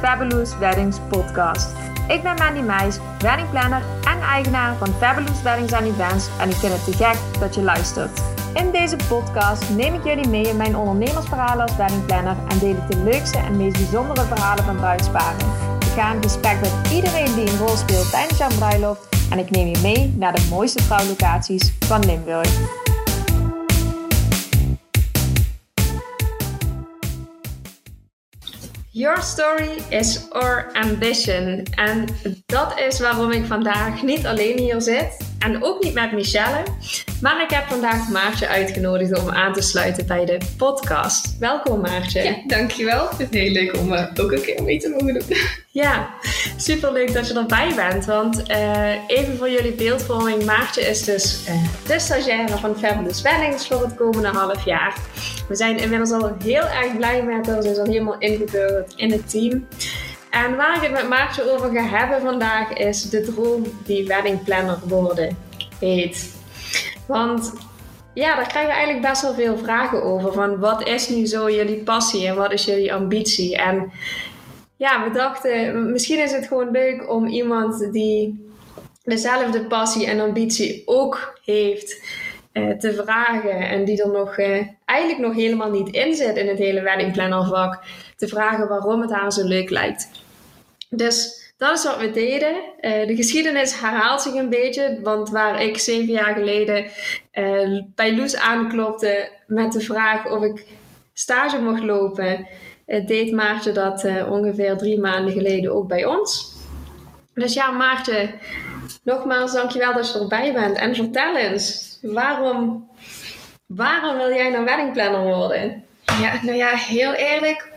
Fabulous Weddings podcast. Ik ben Mandy Meijs, weddingplanner en eigenaar van Fabulous Weddings and Events en ik vind het te gek dat je luistert. In deze podcast neem ik jullie mee in mijn ondernemersverhalen als weddingplanner en deel ik de leukste en meest bijzondere verhalen van bruidsparen. Ik ga in gesprek met iedereen die een rol speelt tijdens jouw bruiloft en ik neem je mee naar de mooiste trouwlocaties van Limburg. Your story is our ambition. En dat is waarom ik vandaag niet alleen hier zit. En ook niet met Michelle. Maar ik heb vandaag Maartje uitgenodigd om aan te sluiten bij de podcast. Welkom Maartje. Ja, dankjewel. Het is heel leuk om uh, ook een keer mee te mogen doen. Ja, super leuk dat je erbij bent. Want uh, even voor jullie beeldvorming. Maartje is dus uh, de stagiaire van Fabulous Weddings voor het komende half jaar. We zijn inmiddels al heel erg blij met haar. Ze is al helemaal ingeburgerd in het team. En waar ik het met Maartje over ga hebben vandaag is de droom die wedding planner worden heet. Want ja, daar krijgen we eigenlijk best wel veel vragen over. Van wat is nu zo jullie passie en wat is jullie ambitie? En ja, we dachten, misschien is het gewoon leuk om iemand die dezelfde passie en ambitie ook heeft uh, te vragen. En die er nog uh, eigenlijk nog helemaal niet in zit in het hele weddingplannervak. Te vragen waarom het haar zo leuk lijkt. Dus dat is wat we deden. Uh, de geschiedenis herhaalt zich een beetje, want waar ik zeven jaar geleden bij Loes aanklopte met de vraag of ik stage mocht lopen, deed Maartje dat ongeveer drie maanden geleden ook bij ons. Dus ja, Maartje, nogmaals dankjewel dat je erbij bent. En vertel eens, waarom, waarom wil jij nou weddingplanner worden? Ja, nou ja, heel eerlijk,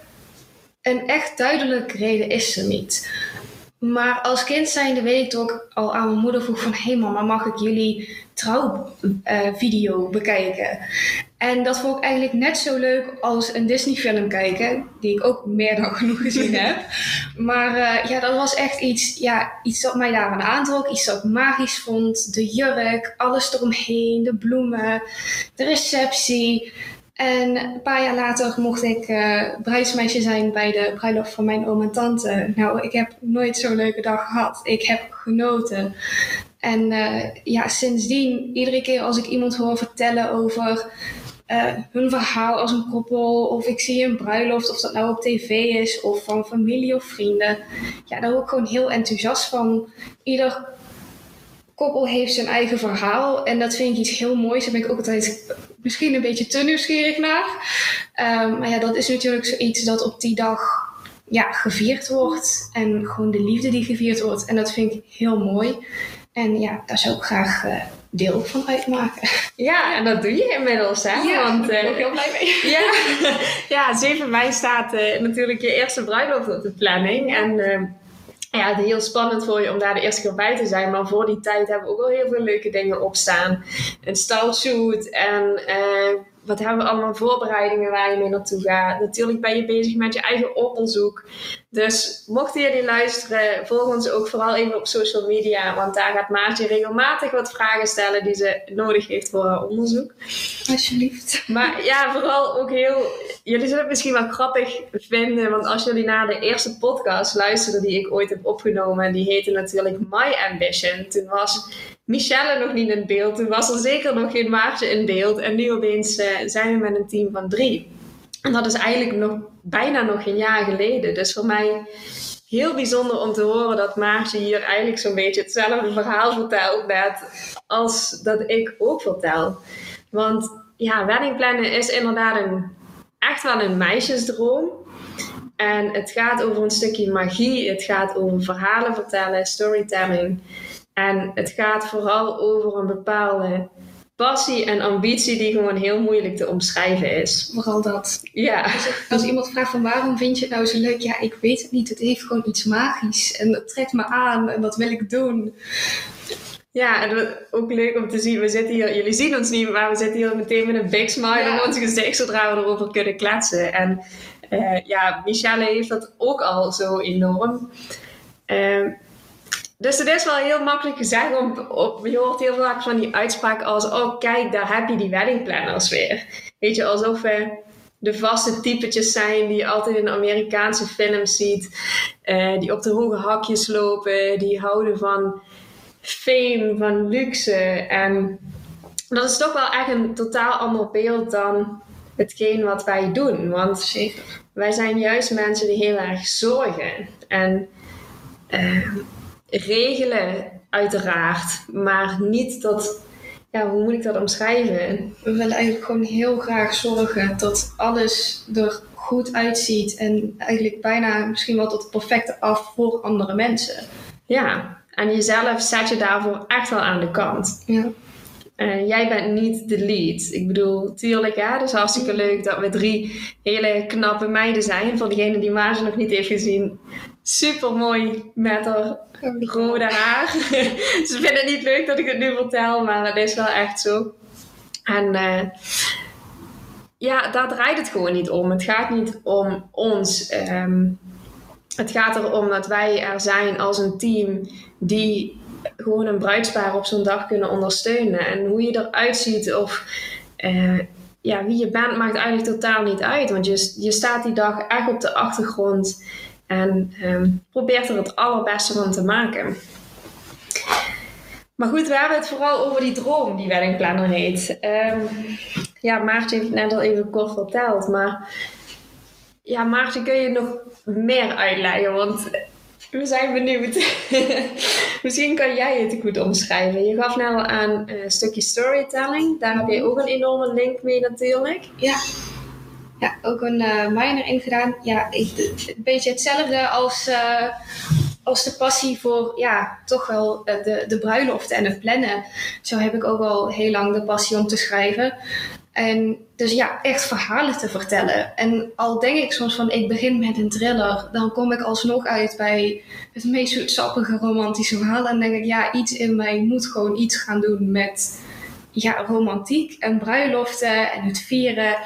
een echt duidelijke reden is er niet. Maar als kind zijnde weet ik toch al aan mijn moeder vroeg van... hé hey mama, mag ik jullie trouwvideo bekijken? En dat vond ik eigenlijk net zo leuk als een Disney film kijken. Die ik ook meer dan genoeg gezien heb. Maar uh, ja, dat was echt iets, ja, iets dat mij daaraan aantrok. Iets dat ik magisch vond. De jurk, alles eromheen, de bloemen, de receptie... En een paar jaar later mocht ik uh, bruidsmeisje zijn bij de bruiloft van mijn oom en tante. Nou, ik heb nooit zo'n leuke dag gehad. Ik heb genoten. En uh, ja, sindsdien, iedere keer als ik iemand hoor vertellen over uh, hun verhaal als een koppel, of ik zie een bruiloft, of dat nou op tv is, of van familie of vrienden, ja, daar word ik gewoon heel enthousiast van. Ieder koppel heeft zijn eigen verhaal. En dat vind ik iets heel moois. Daar ben ik ook altijd misschien een beetje te nieuwsgierig naar. Um, maar ja, dat is natuurlijk zoiets dat op die dag ja, gevierd wordt. En gewoon de liefde die gevierd wordt. En dat vind ik heel mooi. En ja, daar zou ik graag uh, deel van uitmaken. Ja, en dat doe je inmiddels, hè? Ja, Want, daar ben ik uh, ook heel blij mee. Ja, ja 7 mei staat uh, natuurlijk je eerste bruiloft op de planning. En ehm, ja, het is heel spannend voor je om daar de eerste keer bij te zijn. Maar voor die tijd hebben we ook al heel veel leuke dingen op staan. Een stalshoot en uh, wat hebben we allemaal voorbereidingen waar je mee naartoe gaat. Natuurlijk ben je bezig met je eigen onderzoek. Dus mochten jullie luisteren, volg ons ook vooral even op social media. Want daar gaat Maartje regelmatig wat vragen stellen die ze nodig heeft voor haar onderzoek. Alsjeblieft. Maar ja, vooral ook heel... Jullie zullen het misschien wel grappig vinden. Want als jullie naar de eerste podcast luisteren die ik ooit heb opgenomen. Die heette natuurlijk My Ambition. Toen was Michelle nog niet in beeld. Toen was er zeker nog geen Maartje in beeld. En nu opeens uh, zijn we met een team van drie. En dat is eigenlijk nog bijna nog een jaar geleden. Dus voor mij heel bijzonder om te horen dat Maartje hier eigenlijk zo'n beetje hetzelfde verhaal vertelt net als dat ik ook vertel. Want ja, weddingplannen is inderdaad een, echt wel een meisjesdroom. En het gaat over een stukje magie, het gaat over verhalen vertellen, storytelling. En het gaat vooral over een bepaalde passie en ambitie die gewoon heel moeilijk te omschrijven is. Vooral dat. Ja. Als, als, iemand vraagt van waarom vind je het nou zo leuk? Ja, ik weet het niet. Het heeft gewoon iets magisch. En dat trekt me aan en dat wil ik doen. Ja, en ook leuk om te zien. We zitten hier, jullie zien ons niet, maar we zitten hier meteen met een big smile ja. op ons gezicht zodra we erover kunnen kletsen. En uh, ja, Michelle heeft dat ook al zo enorm. Uh, dus het is wel heel makkelijk gezegd. Om, op, je hoort heel vaak van die uitspraak als: Oh, kijk, daar heb je die weddingplanners weer. Weet je, alsof we de vaste typetjes zijn die je altijd in Amerikaanse films ziet. Eh, die op de hoge hakjes lopen, die houden van fame, van luxe. En dat is toch wel echt een totaal ander beeld dan hetgeen wat wij doen. Want Zeker. wij zijn juist mensen die heel erg zorgen. En eh, regelen uiteraard, maar niet tot... Ja, hoe moet ik dat omschrijven? We willen eigenlijk gewoon heel graag zorgen dat alles er goed uitziet. En eigenlijk bijna misschien wel tot het perfecte af voor andere mensen. Ja, en jezelf zet je daarvoor echt wel aan de kant. Ja. Uh, jij bent niet de lead. Ik bedoel, tuurlijk, ja, het is hartstikke leuk dat we drie hele knappe meiden zijn. Voor degene die Maarten nog niet heeft gezien, super mooi met haar rode haar. Ze vinden het niet leuk dat ik het nu vertel, maar het is wel echt zo. En uh, ja, daar draait het gewoon niet om. Het gaat niet om ons. Um, het gaat erom dat wij er zijn als een team die gewoon een bruidspaar op zo'n dag kunnen ondersteunen. En hoe je eruit ziet of uh, ja, wie je bent, maakt eigenlijk totaal niet uit. Want je, je staat die dag echt op de achtergrond en um, probeert er het allerbeste van te maken. Maar goed, we hebben het vooral over die droom die Wedding Planner heet. Um, ja, Maartje heeft het net al even kort verteld, maar ja, Maartje, kun je nog meer uitleggen? Want we zijn benieuwd. Misschien kan jij het goed omschrijven. Je gaf net al aan een stukje storytelling. Daar heb je ook een enorme link mee natuurlijk. Ja. Ja, ook een uh, minor in gedaan. Ja, een beetje hetzelfde als, uh, als de passie voor ja, toch wel uh, de, de bruiloft en het plannen. Zo heb ik ook al heel lang de passie om te schrijven. En dus ja, echt verhalen te vertellen. En al denk ik soms van ik begin met een thriller, dan kom ik alsnog uit bij het meest zoetsappige romantische verhaal. En denk ik, ja, iets in mij moet gewoon iets gaan doen met ja, romantiek en bruiloften en het vieren.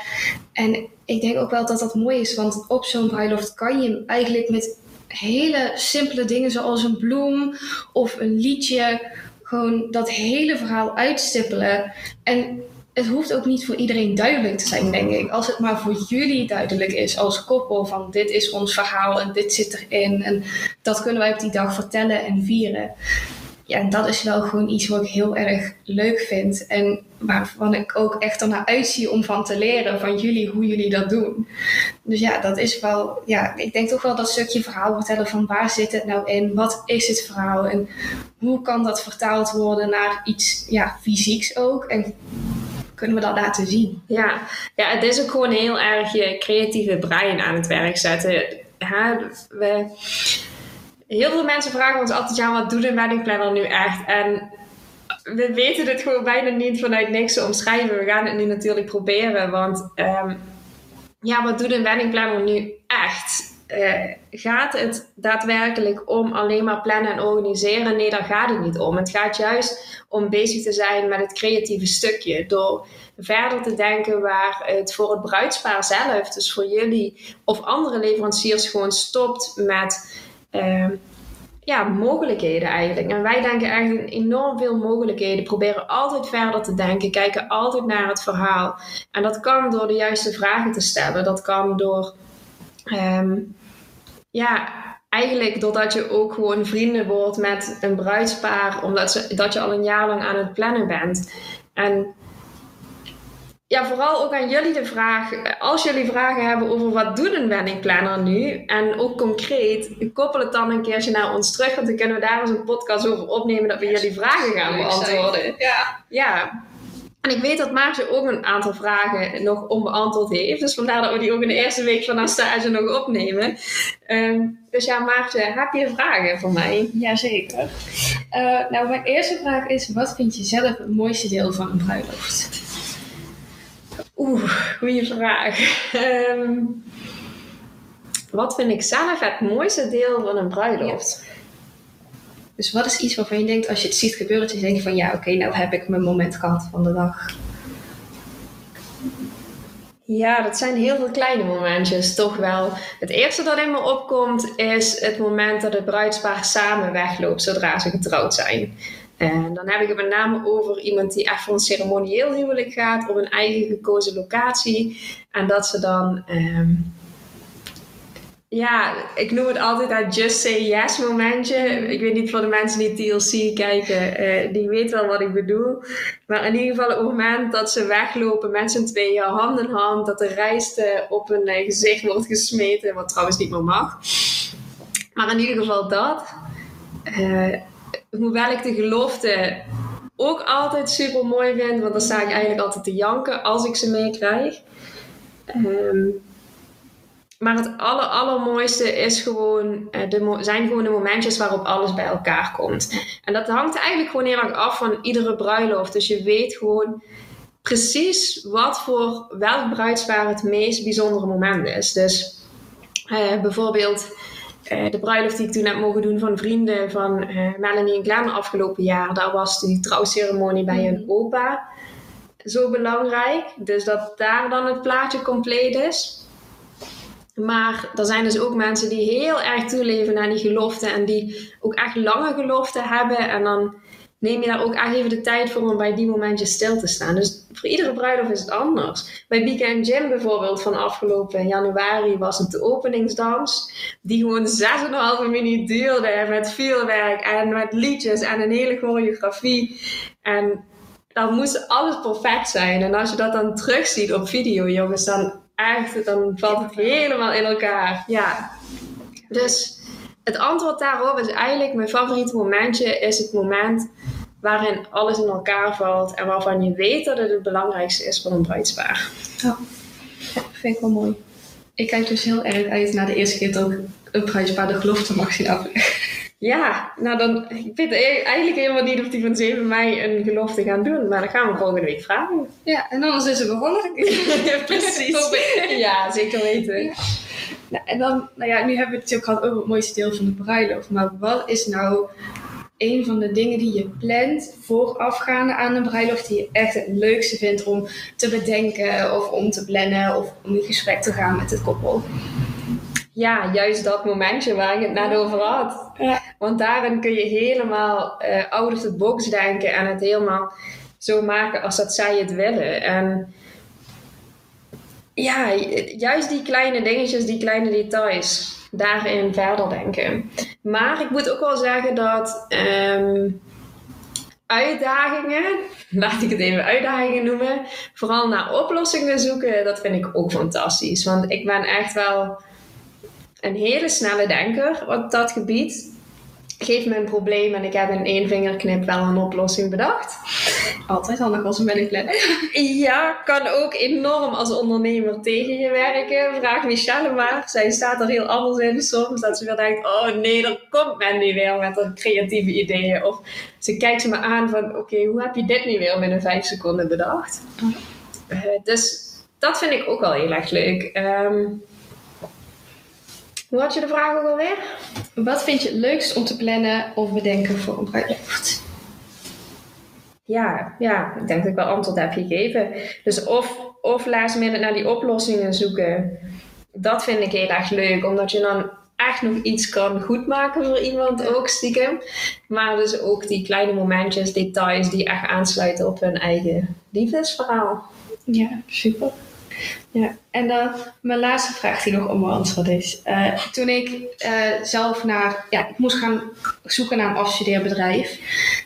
En ik denk ook wel dat dat mooi is, want op zo'n bruiloft kan je eigenlijk met hele simpele dingen zoals een bloem of een liedje gewoon dat hele verhaal uitstippelen. En het hoeft ook niet voor iedereen duidelijk te zijn, denk ik. Als het maar voor jullie duidelijk is als koppel van dit is ons verhaal en dit zit erin en dat kunnen wij op die dag vertellen en vieren. Ja, en dat is wel gewoon iets wat ik heel erg leuk vind en waarvan ik ook echt ernaar uitzie om van te leren van jullie hoe jullie dat doen. Dus ja, dat is wel, ja, ik denk toch wel dat stukje verhaal vertellen van waar zit het nou in, wat is het verhaal en hoe kan dat vertaald worden naar iets ja, fysieks ook. En kunnen we dat laten zien. Ja, ja het is ook gewoon heel erg je creatieve brein aan het werk zetten. We, heel veel mensen vragen ons altijd, ja, wat doet een wedding planner nu echt? En we weten het gewoon bijna niet vanuit niks te omschrijven. We gaan het nu natuurlijk proberen, want um, ja, wat doet een wedding planner nu echt? Uh, gaat het daadwerkelijk om alleen maar plannen en organiseren? Nee, daar gaat het niet om. Het gaat juist om bezig te zijn met het creatieve stukje. Door verder te denken waar het voor het bruidspaar zelf, dus voor jullie of andere leveranciers, gewoon stopt met. Uh, ja, mogelijkheden eigenlijk. En wij denken eigenlijk enorm veel mogelijkheden. Proberen altijd verder te denken. Kijken altijd naar het verhaal. En dat kan door de juiste vragen te stellen. Dat kan door Um, ja, eigenlijk doordat je ook gewoon vrienden wordt met een bruidspaar, omdat ze, dat je al een jaar lang aan het plannen bent. En ja, vooral ook aan jullie de vraag, als jullie vragen hebben over wat doet een weddingplanner nu, en ook concreet, koppel het dan een keertje naar ons terug, want dan kunnen we daar eens een podcast over opnemen dat we jullie vragen gaan beantwoorden. Ja. ja. En ik weet dat Maartje ook een aantal vragen nog onbeantwoord heeft. Dus vandaar dat we die ook in de eerste week van haar stage nog opnemen. Um, dus ja, Maartje, heb je vragen voor mij? Jazeker. Uh, nou, mijn eerste vraag is: wat vind je zelf het mooiste deel van een bruiloft? Oeh, goede vraag. Um, wat vind ik zelf het mooiste deel van een bruiloft? Ja. Dus wat is iets waarvan je denkt, als je het ziet gebeuren, dat je denkt van ja, oké, okay, nou heb ik mijn moment gehad van de dag. Ja, dat zijn heel veel kleine momentjes, toch wel. Het eerste dat in me opkomt is het moment dat het bruidspaar samen wegloopt zodra ze getrouwd zijn. En dan heb ik het met name over iemand die echt voor een ceremonieel huwelijk gaat op een eigen gekozen locatie. En dat ze dan ehm, ja, ik noem het altijd dat just say yes momentje. Ik weet niet voor de mensen die TLC kijken, uh, die weten wel wat ik bedoel. Maar in ieder geval het moment dat ze weglopen met z'n tweeën, hand in hand, dat de rijste op hun uh, gezicht wordt gesmeten, wat trouwens niet meer mag. Maar in ieder geval dat. Hoewel ik de gelofte ook altijd super mooi vind, want dan sta ik eigenlijk altijd te janken als ik ze meekrijg. Um, maar het aller, allermooiste is gewoon, uh, de, zijn gewoon de momentjes waarop alles bij elkaar komt. En dat hangt eigenlijk gewoon heel erg af van iedere bruiloft. Dus je weet gewoon precies wat voor welk bruidspaar het meest bijzondere moment is. Dus uh, bijvoorbeeld uh, de bruiloft die ik toen heb mogen doen van vrienden van Melanie en Glenn afgelopen jaar. Daar was die trouwceremonie bij een opa zo belangrijk. Dus dat daar dan het plaatje compleet is. Maar er zijn dus ook mensen die heel erg toeleven aan die geloften en die ook echt lange geloften hebben. En dan neem je daar ook echt even de tijd voor om bij die momentjes stil te staan. Dus voor iedere bruiloft is het anders. Bij Bieke en Jim bijvoorbeeld van afgelopen januari was het de openingsdans. Die gewoon 6,5 minuut duurde met vuurwerk en met liedjes en een hele choreografie. En dan moest alles perfect zijn. En als je dat dan terugziet op video, jongens, dan echt, dan valt het helemaal in elkaar. Ja. Dus het antwoord daarop is eigenlijk mijn favoriete momentje is het moment waarin alles in elkaar valt en waarvan je weet dat het het belangrijkste is voor een bruidspaar. Ja, ja vind ik wel mooi. Ik kijk dus heel erg uit naar de eerste keer dat ik een bruidspaar de gelofte mag zien afleggen. Ja, nou dan, ik weet eigenlijk helemaal niet of die van 7 mei een gelofte gaan doen, maar dan gaan we volgende week vragen. Ja, en anders is het begonnen. precies. ja, zeker weten. Ja. Nou, en dan, nou ja, nu hebben we het natuurlijk gehad over het mooiste deel van de bruiloft, maar wat is nou een van de dingen die je plant voorafgaande aan een bruiloft die je echt het leukste vindt om te bedenken of om te plannen of om in gesprek te gaan met het koppel? ja, juist dat momentje waar ik het net over had. Ja. Want daarin kun je helemaal uh, out of the box denken en het helemaal zo maken als dat zij het willen. En ja, juist die kleine dingetjes, die kleine details, daarin verder denken. Maar ik moet ook wel zeggen dat um, uitdagingen, laat ik het even uitdagingen noemen, vooral naar oplossingen zoeken, dat vind ik ook fantastisch. Want ik ben echt wel een hele snelle denker op dat gebied. Geef me een probleem en ik heb in één vingerknip wel een oplossing bedacht. Altijd handig als een weddingplanner. Ja, kan ook enorm als ondernemer tegen je werken. Vraag Michelle maar. Zij staat er heel anders in soms. Dat ze weer denkt, oh nee, er komt Mandy weer met een creatieve ideeën. Of ze kijkt ze me aan van, oké, hoe heb je dit nu weer binnen vijf seconden bedacht? Uh, dus dat vind ik ook wel heel erg leuk. Um, hoe had je de vraag ook alweer? Wat vind je het leukst om te plannen of bedenken voor een bruiloft? Ja, ja, ik denk dat ik wel antwoord heb gegeven. Dus of, of last minute naar die oplossingen zoeken. Dat vind ik heel erg leuk, omdat je dan echt nog iets kan goedmaken voor iemand ook stiekem. Maar dus ook die kleine momentjes, details die echt aansluiten op hun eigen liefdesverhaal. Ja, super. Ja, en dan mijn laatste vraag die nog onbeantwoord is. Uh, toen ik uh, zelf naar, ja, ik moest gaan zoeken naar een afstudeerbedrijf.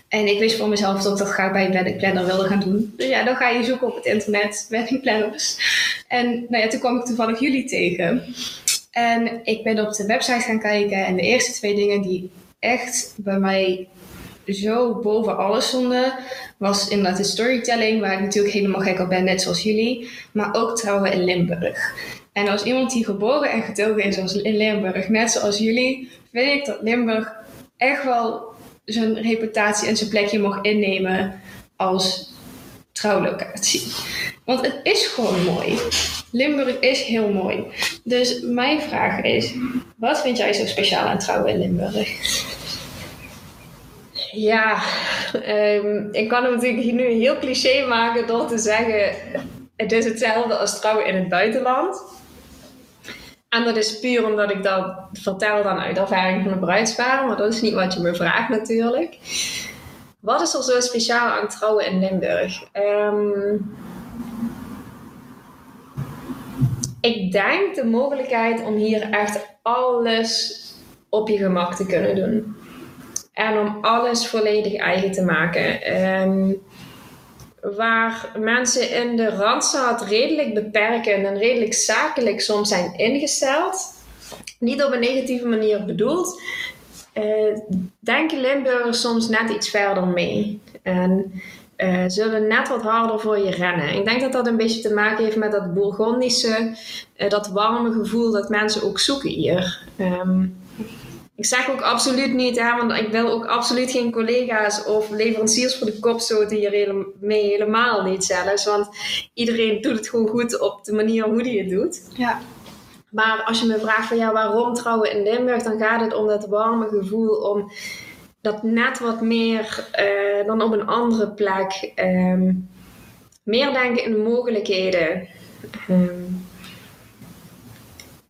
En ik wist voor mezelf dat ik dat graag bij een wedding planner wilde gaan doen. Dus ja, dan ga je zoeken op het internet, wedding planners. En nou ja, toen kwam ik toevallig jullie tegen. En ik ben op de website gaan kijken en de eerste twee dingen die echt bij mij zo boven alles stonden, was inderdaad de storytelling, waar ik natuurlijk helemaal gek op ben, net zoals jullie. Maar ook trouwen in Limburg. En als iemand die geboren en getogen is in Limburg, net zoals jullie, vind ik dat Limburg echt wel zijn reputatie en zijn plekje mag innemen als trouwlocatie. Want het is gewoon mooi. Limburg is heel mooi. Dus mijn vraag is: wat vind jij zo speciaal aan trouwen in Limburg? Ja, um, ik kan het natuurlijk nu heel cliché maken door te zeggen: het is hetzelfde als trouwen in het buitenland. En dat is puur omdat ik dat vertel dan uit ervaring van een bruidspaar, maar dat is niet wat je me vraagt natuurlijk. wat is er zo speciaal aan trouwen in Limburg? Ehm, ik denk de mogelijkheid om hier echt alles op je gemak te kunnen doen. En om alles volledig eigen te maken. Ehm, waar mensen in de Randstad redelijk beperkend en redelijk zakelijk soms zijn ingesteld. Niet op een negatieve manier bedoeld. Uh, denken Limburgers soms net iets verder mee. En uh, zullen net wat harder voor je rennen. Ik denk dat dat een beetje te maken heeft met dat Bourgondische, uh, dat warme gevoel dat mensen ook zoeken hier. Um, ik zeg ook absoluut niet, hè, want ik wil ook absoluut geen collega's of leveranciers voor de kop stoten hier hele, mee helemaal niet zelfs. Want iedereen doet het gewoon goed op de manier hoe hij het doet. Ja. Maar als je me vraagt van ja, waarom trouwen in Limburg, dan gaat het om dat warme gevoel, om dat net wat meer uh, dan op een andere plek. Um, meer denken in de mogelijkheden. Um,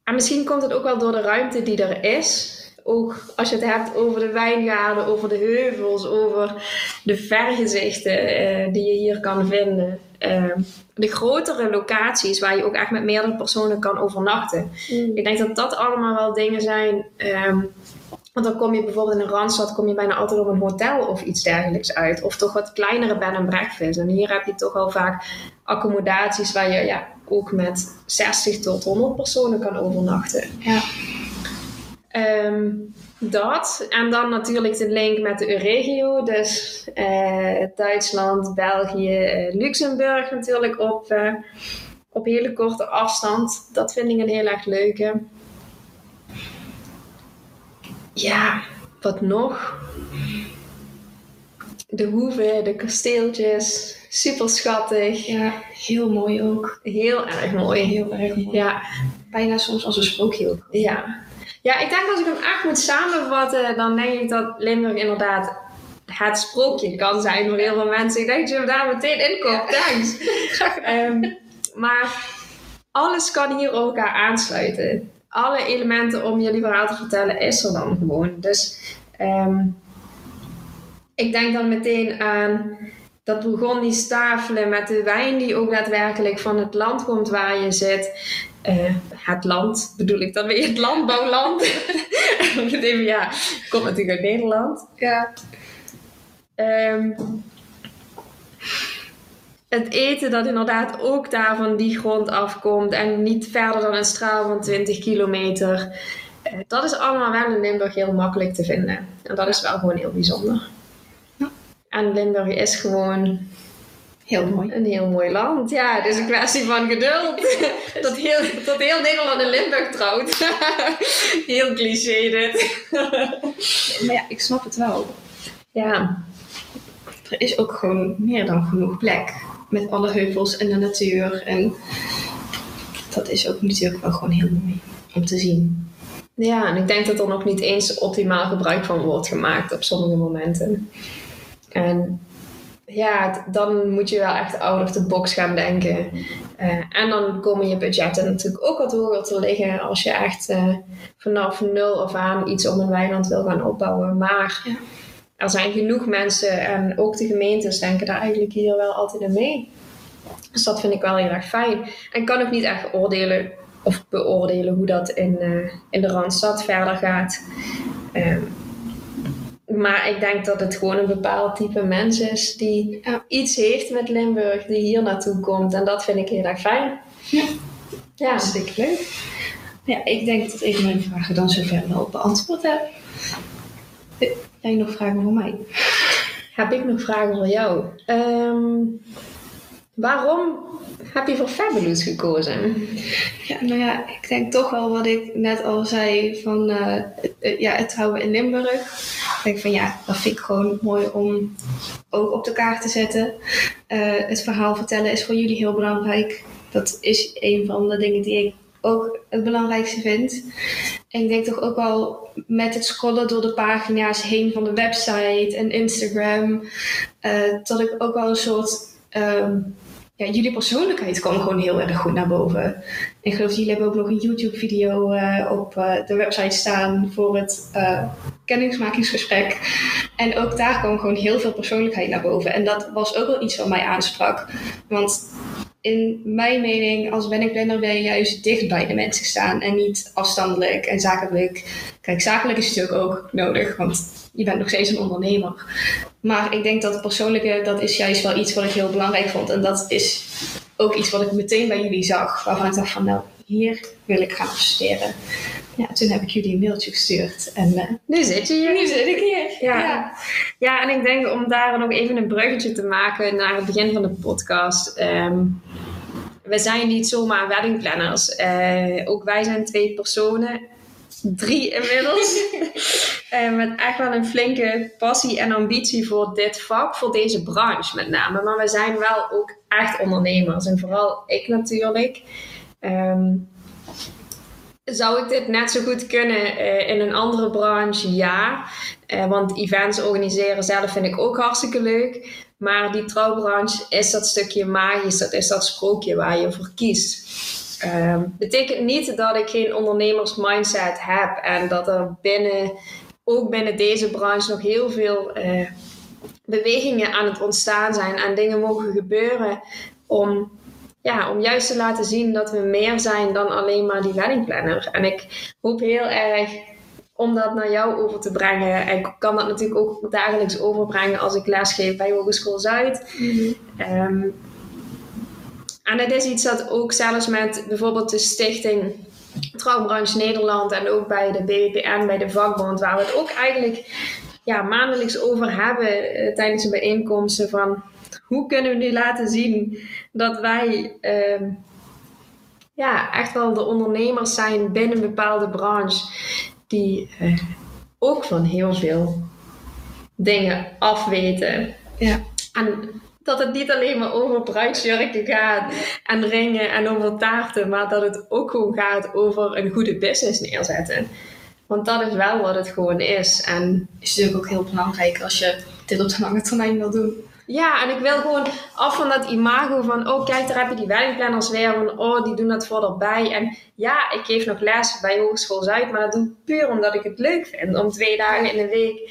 en misschien komt het ook wel door de ruimte die er is ook als je het hebt over de wijngaarden, over de heuvels, over de vergezichten uh, die je hier kan vinden. Uh, de grotere locaties waar je ook echt met meerdere personen kan overnachten. Mm. Ik denk dat dat allemaal wel dingen zijn. Um, want dan kom je bijvoorbeeld in een randstad, kom je bijna altijd op een hotel of iets dergelijks uit. Of toch wat kleinere bed en breakfast. En hier heb je toch wel vaak accommodaties waar je ja, ook met 60 tot 100 personen kan overnachten. Ja. Um, dat. En dan natuurlijk de link met de regio. Dus uh, Duitsland, België, uh, Luxemburg natuurlijk op, uh, op hele korte afstand. Dat vind ik een heel erg leuke. Ja, wat nog? De hoeven, de kasteeltjes. Super schattig. Ja, heel mooi ook. Heel erg mooi. Heel erg mooi. Ja. Bijna soms als een sprookje ook. Ja. Ja, ik denk als ik hem echt moet samenvatten, dan denk ik dat Limburg inderdaad het sprookje kan zijn voor heel veel mensen. Ik denk dat je hem daar meteen in komt. Thanks. um, maar alles kan hier op elkaar aansluiten. Alle elementen om jullie verhaal te vertellen is er dan gewoon. Dus um, ik denk dan meteen aan dat begon die stafelen met de wijn die ook daadwerkelijk van het land komt waar je zit. Uh, het land bedoel ik dan weer het landbouwland. ja, komt natuurlijk uit Nederland. Ja. Um, het eten dat inderdaad ook daar van die grond afkomt en niet verder dan een straal van 20 kilometer. Uh, dat is allemaal wel in Limburg heel makkelijk te vinden. En dat is wel gewoon heel bijzonder. Ja. En Limburg is gewoon Heel mooi. Een heel mooi land, ja. Het is een kwestie van geduld. dat, heel, dat heel Nederland in Limburg trouwt. heel cliché dit. maar ja, ik snap het wel. Ja. Er is ook gewoon meer dan genoeg plek. Met alle heuvels en de natuur. En dat is ook natuurlijk wel gewoon heel mooi om te zien. Ja, en ik denk dat er nog niet eens optimaal gebruik van wordt gemaakt op sommige momenten. En ja, dan moet je wel echt out of the box gaan denken. Uh, en dan komen je budgetten natuurlijk ook wat hoger te liggen als je echt uh, vanaf nul of aan iets om een weiland wil gaan opbouwen. Maar ja. er zijn genoeg mensen en ook de gemeentes denken daar eigenlijk hier wel altijd in mee. Dus dat vind ik wel heel erg fijn. En kan ook niet echt oordelen of beoordelen hoe dat in, uh, in de Randstad verder gaat. Um, maar ik denk dat het gewoon een bepaald type mens is die ja. iets heeft met Limburg, die hier naartoe komt. En dat vind ik heel erg fijn. Ja, Ja, hartstikke leuk. Ja, ik denk dat ik mijn vragen dan zover wel beantwoord heb. Heb jij nog vragen voor mij? heb ik nog vragen voor jou? Ehm, waarom heb je voor Fabulous gekozen? Ja, nou ja, ik denk toch wel wat ik net al zei van uh, uh, ja, het trouwen in Limburg. Ik denk van ja, dat vind ik gewoon mooi om ook op de kaart te zetten. Uh, het verhaal vertellen is voor jullie heel belangrijk. Dat is een van de dingen die ik ook het belangrijkste vind. En ik denk toch ook wel met het scrollen door de pagina's heen van de website en Instagram, dat ik ook wel een soort. Um, jullie persoonlijkheid kwam gewoon heel erg goed naar boven. Ik geloof jullie hebben ook nog een YouTube-video uh, op uh, de website staan voor het uh, kennismakingsgesprek. En ook daar kwam gewoon heel veel persoonlijkheid naar boven. En dat was ook wel iets wat mij aansprak. Want in mijn mening, als planner ben je juist dicht bij de mensen staan en niet afstandelijk en zakelijk. Kijk, zakelijk is natuurlijk ook nodig, want je bent nog steeds een ondernemer. Maar ik denk dat het persoonlijke, dat is juist wel iets wat ik heel belangrijk vond. En dat is ook iets wat ik meteen bij jullie zag, waarvan ik dacht van nou, hier wil ik gaan studeren. Ja, toen heb ik jullie een mailtje gestuurd. En uh, nu zit je hier. Nu zit ik hier. Ja. ja. Ja. en ik denk om daar nog even een bruggetje te maken naar het begin van de podcast. Um, we zijn niet zomaar weddingplanners. Uh, ook wij zijn twee personen. Drie inmiddels. uh, met echt wel een flinke passie en ambitie voor dit vak, voor deze branche met name. Maar we zijn wel ook echt ondernemers. En vooral ik natuurlijk. Um, zou ik dit net zo goed kunnen uh, in een andere branche? Ja. Uh, want events organiseren zelf vind ik ook hartstikke leuk. Maar die trouwbranche is dat stukje magisch, dat is dat sprookje waar je voor kiest. Um, betekent niet dat ik geen ondernemersmindset heb en dat er binnen, ook binnen deze branche nog heel veel uh, bewegingen aan het ontstaan zijn en dingen mogen gebeuren om ja, om juist te laten zien dat we meer zijn dan alleen maar die weddingplanner. En ik hoop heel erg om dat naar jou over te brengen. En ik kan dat natuurlijk ook dagelijks overbrengen als ik lesgeef bij Hogeschool Zuid. Mm en het is iets dat ook zelfs met bijvoorbeeld de stichting Trouwbranche Nederland en ook bij de BWPN, bij de vakbond, waar we het ook eigenlijk ja, maandelijks over hebben uh, tijdens de bijeenkomsten van hoe kunnen we nu laten zien dat wij uh, ja, echt wel de ondernemers zijn binnen een bepaalde branche die uh, ook van heel veel dingen afweten. Ja. En dat het niet alleen maar over bruidsjurken gaat en ringen en over taarten, maar dat het ook gewoon gaat over een goede business neerzetten. Want dat is wel wat het gewoon is. En is natuurlijk ook heel belangrijk als je dit op de lange termijn wil doen. Ja, en ik wil gewoon af van dat imago van, oh kijk, daar heb je die weddingplanners weer, van, oh, die doen dat voor erbij. En ja, ik geef nog les bij Hogeschool Zuid, maar dat doe ik puur omdat ik het leuk vind om twee dagen in de week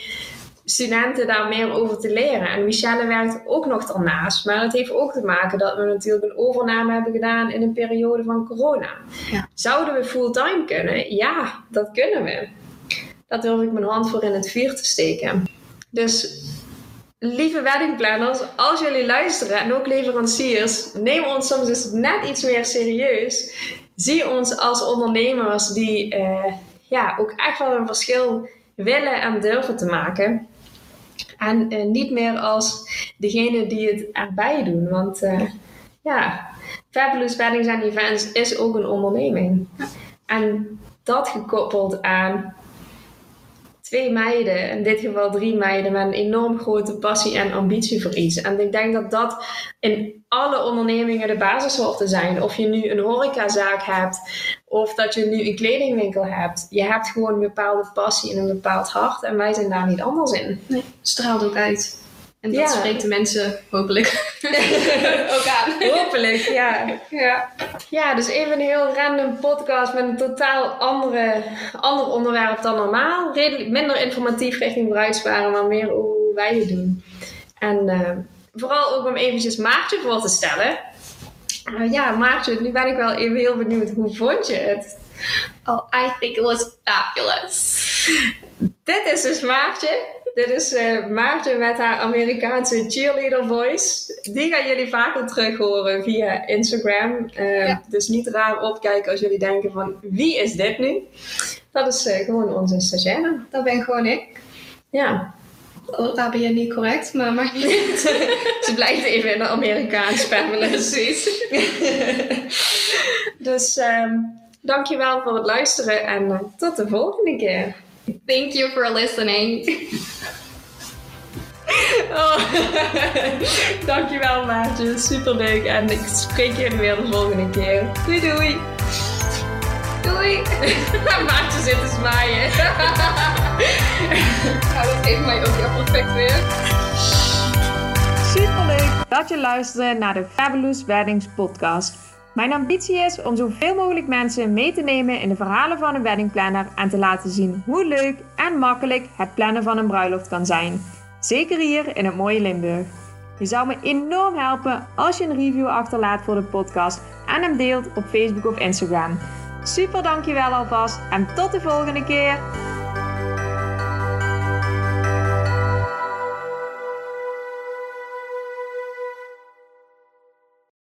studenten daar meer over te leren. En Michelle werkt ook nog daarnaast, maar het heeft ook te maken dat we natuurlijk een overname hebben gedaan in een periode van corona. Ja. Zouden we fulltime kunnen? Ja, dat kunnen we. Dat durf ik mijn hand voor in het vuur te steken. Dus lieve weddingplanners, als jullie luisteren en ook leveranciers, neem ons soms eens net iets meer serieus. Zie ons als ondernemers die uh, ja, ook echt wel een verschil willen en durven te maken. En uh, niet meer als degene die het erbij doen. Want uh, ja, Fabulous Weddings and Events is ook een onderneming. En dat gekoppeld aan twee meiden, in dit geval drie meiden, met een enorm grote passie en ambitie voor iets. En ik denk dat dat in alle ondernemingen de basis hoort te zijn. Of je nu een horecazaak hebt, of dat je nu een kledingwinkel hebt. Je hebt gewoon een bepaalde passie en een bepaald hart. En wij zijn daar niet anders in. Nee, straalt ook uit. En dat spreekt de mensen hopelijk ook aan. Hopelijk, ja. ja. Ja, dus even een heel random podcast met een totaal andere, ander onderwerp dan normaal. Redelijk minder informatief richting bruidsparen, maar meer hoe wij het doen. En uh, vooral ook om eventjes Maartje voor te stellen. Uh, ja, Maartje, nu ben ik wel even heel benieuwd. Hoe vond je het? Oh, I think it was fabulous. Dit is dus Maartje. Dit is uh, Maarten met haar Amerikaanse cheerleader voice. Die gaan jullie vaker terug horen via Instagram. Uh, Dus niet raar opkijken als jullie denken van wie is dit nu? Dat is uh, gewoon onze stagiaire. Dat ben gewoon ik. Ja. Oh, daar ben je niet correct, maar mag niet. Ze blijft even in de Amerikaanse family. Precies. dus um, dankjewel voor het luisteren en tot de volgende keer. Thank you for listening. Oh. Dankjewel Maartje, super leuk en ik spreek je weer de volgende keer. Doei doei! Doei! Maartje zit te zwaaien. nou, dat geeft mij ook heel perfect weer. Super leuk! dat je luisterde naar de Fabulous Weddings podcast. Mijn ambitie is om zoveel mogelijk mensen mee te nemen in de verhalen van een weddingplanner en te laten zien hoe leuk en makkelijk het plannen van een bruiloft kan zijn. Zeker hier in het mooie Limburg. Je zou me enorm helpen als je een review achterlaat voor de podcast en hem deelt op Facebook of Instagram. Super dankjewel alvast en tot de volgende keer.